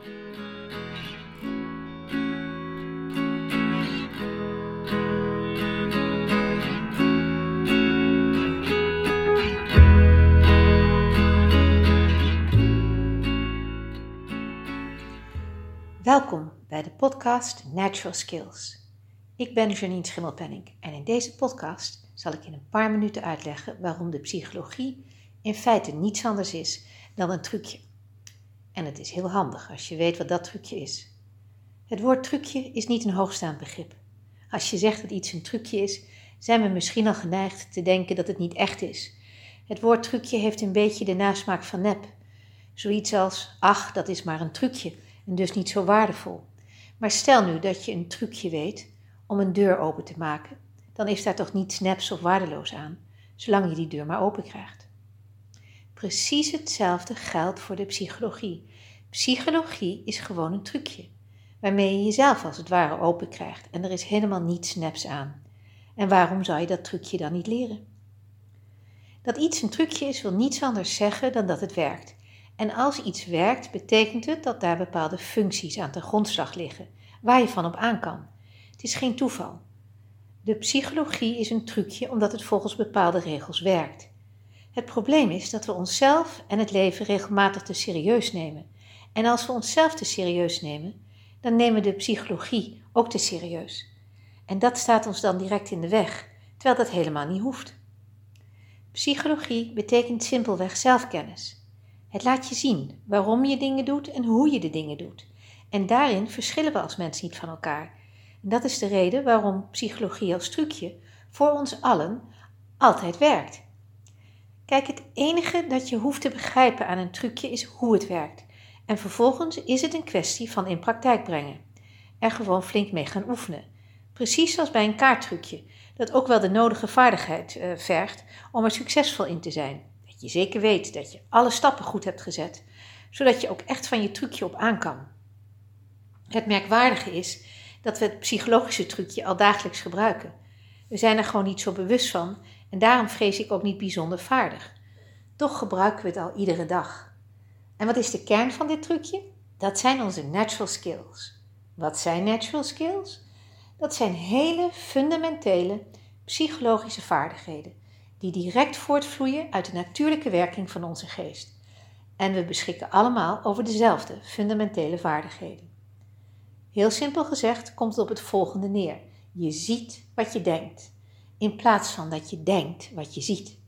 Welkom bij de podcast Natural Skills. Ik ben Janine Schimmelpenning en in deze podcast zal ik in een paar minuten uitleggen waarom de psychologie in feite niets anders is dan een trucje. En het is heel handig als je weet wat dat trucje is. Het woord trucje is niet een hoogstaand begrip. Als je zegt dat iets een trucje is, zijn we misschien al geneigd te denken dat het niet echt is. Het woord trucje heeft een beetje de nasmaak van nep. Zoiets als, ach, dat is maar een trucje en dus niet zo waardevol. Maar stel nu dat je een trucje weet om een deur open te maken, dan is daar toch niets neps of waardeloos aan, zolang je die deur maar open krijgt. Precies hetzelfde geldt voor de psychologie. Psychologie is gewoon een trucje, waarmee je jezelf als het ware open krijgt en er is helemaal niets neps aan. En waarom zou je dat trucje dan niet leren? Dat iets een trucje is, wil niets anders zeggen dan dat het werkt. En als iets werkt, betekent het dat daar bepaalde functies aan ten grondslag liggen, waar je van op aan kan. Het is geen toeval. De psychologie is een trucje omdat het volgens bepaalde regels werkt. Het probleem is dat we onszelf en het leven regelmatig te serieus nemen. En als we onszelf te serieus nemen, dan nemen we de psychologie ook te serieus. En dat staat ons dan direct in de weg, terwijl dat helemaal niet hoeft. Psychologie betekent simpelweg zelfkennis. Het laat je zien waarom je dingen doet en hoe je de dingen doet. En daarin verschillen we als mens niet van elkaar. En dat is de reden waarom psychologie als trucje voor ons allen altijd werkt. Kijk, het enige dat je hoeft te begrijpen aan een trucje is hoe het werkt. En vervolgens is het een kwestie van in praktijk brengen. Er gewoon flink mee gaan oefenen. Precies zoals bij een kaarttrucje, dat ook wel de nodige vaardigheid uh, vergt om er succesvol in te zijn je zeker weet dat je alle stappen goed hebt gezet, zodat je ook echt van je trucje op aan kan. Het merkwaardige is dat we het psychologische trucje al dagelijks gebruiken. We zijn er gewoon niet zo bewust van en daarom vrees ik ook niet bijzonder vaardig. Toch gebruiken we het al iedere dag. En wat is de kern van dit trucje? Dat zijn onze natural skills. Wat zijn natural skills? Dat zijn hele fundamentele psychologische vaardigheden die direct voortvloeien uit de natuurlijke werking van onze geest. En we beschikken allemaal over dezelfde fundamentele vaardigheden. Heel simpel gezegd komt het op het volgende neer. Je ziet wat je denkt, in plaats van dat je denkt wat je ziet.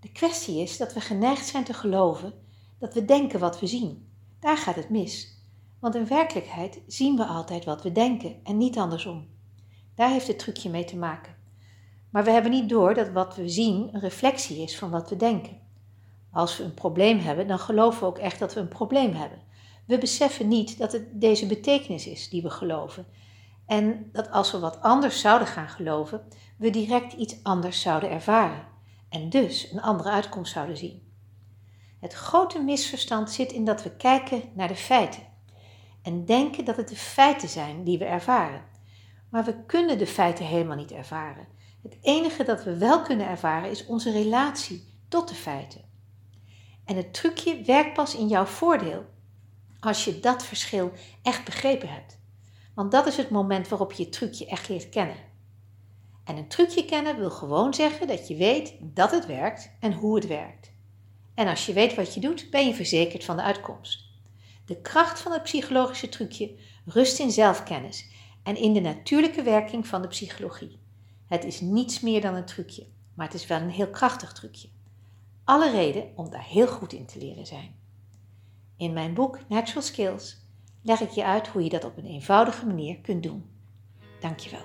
De kwestie is dat we geneigd zijn te geloven dat we denken wat we zien. Daar gaat het mis. Want in werkelijkheid zien we altijd wat we denken en niet andersom. Daar heeft het trucje mee te maken. Maar we hebben niet door dat wat we zien een reflectie is van wat we denken. Als we een probleem hebben, dan geloven we ook echt dat we een probleem hebben. We beseffen niet dat het deze betekenis is die we geloven. En dat als we wat anders zouden gaan geloven, we direct iets anders zouden ervaren. En dus een andere uitkomst zouden zien. Het grote misverstand zit in dat we kijken naar de feiten. En denken dat het de feiten zijn die we ervaren. Maar we kunnen de feiten helemaal niet ervaren. Het enige dat we wel kunnen ervaren is onze relatie tot de feiten. En het trucje werkt pas in jouw voordeel als je dat verschil echt begrepen hebt. Want dat is het moment waarop je het trucje echt leert kennen. En een trucje kennen wil gewoon zeggen dat je weet dat het werkt en hoe het werkt. En als je weet wat je doet, ben je verzekerd van de uitkomst. De kracht van het psychologische trucje rust in zelfkennis en in de natuurlijke werking van de psychologie. Het is niets meer dan een trucje, maar het is wel een heel krachtig trucje. Alle reden om daar heel goed in te leren zijn. In mijn boek Natural Skills leg ik je uit hoe je dat op een eenvoudige manier kunt doen. Dankjewel.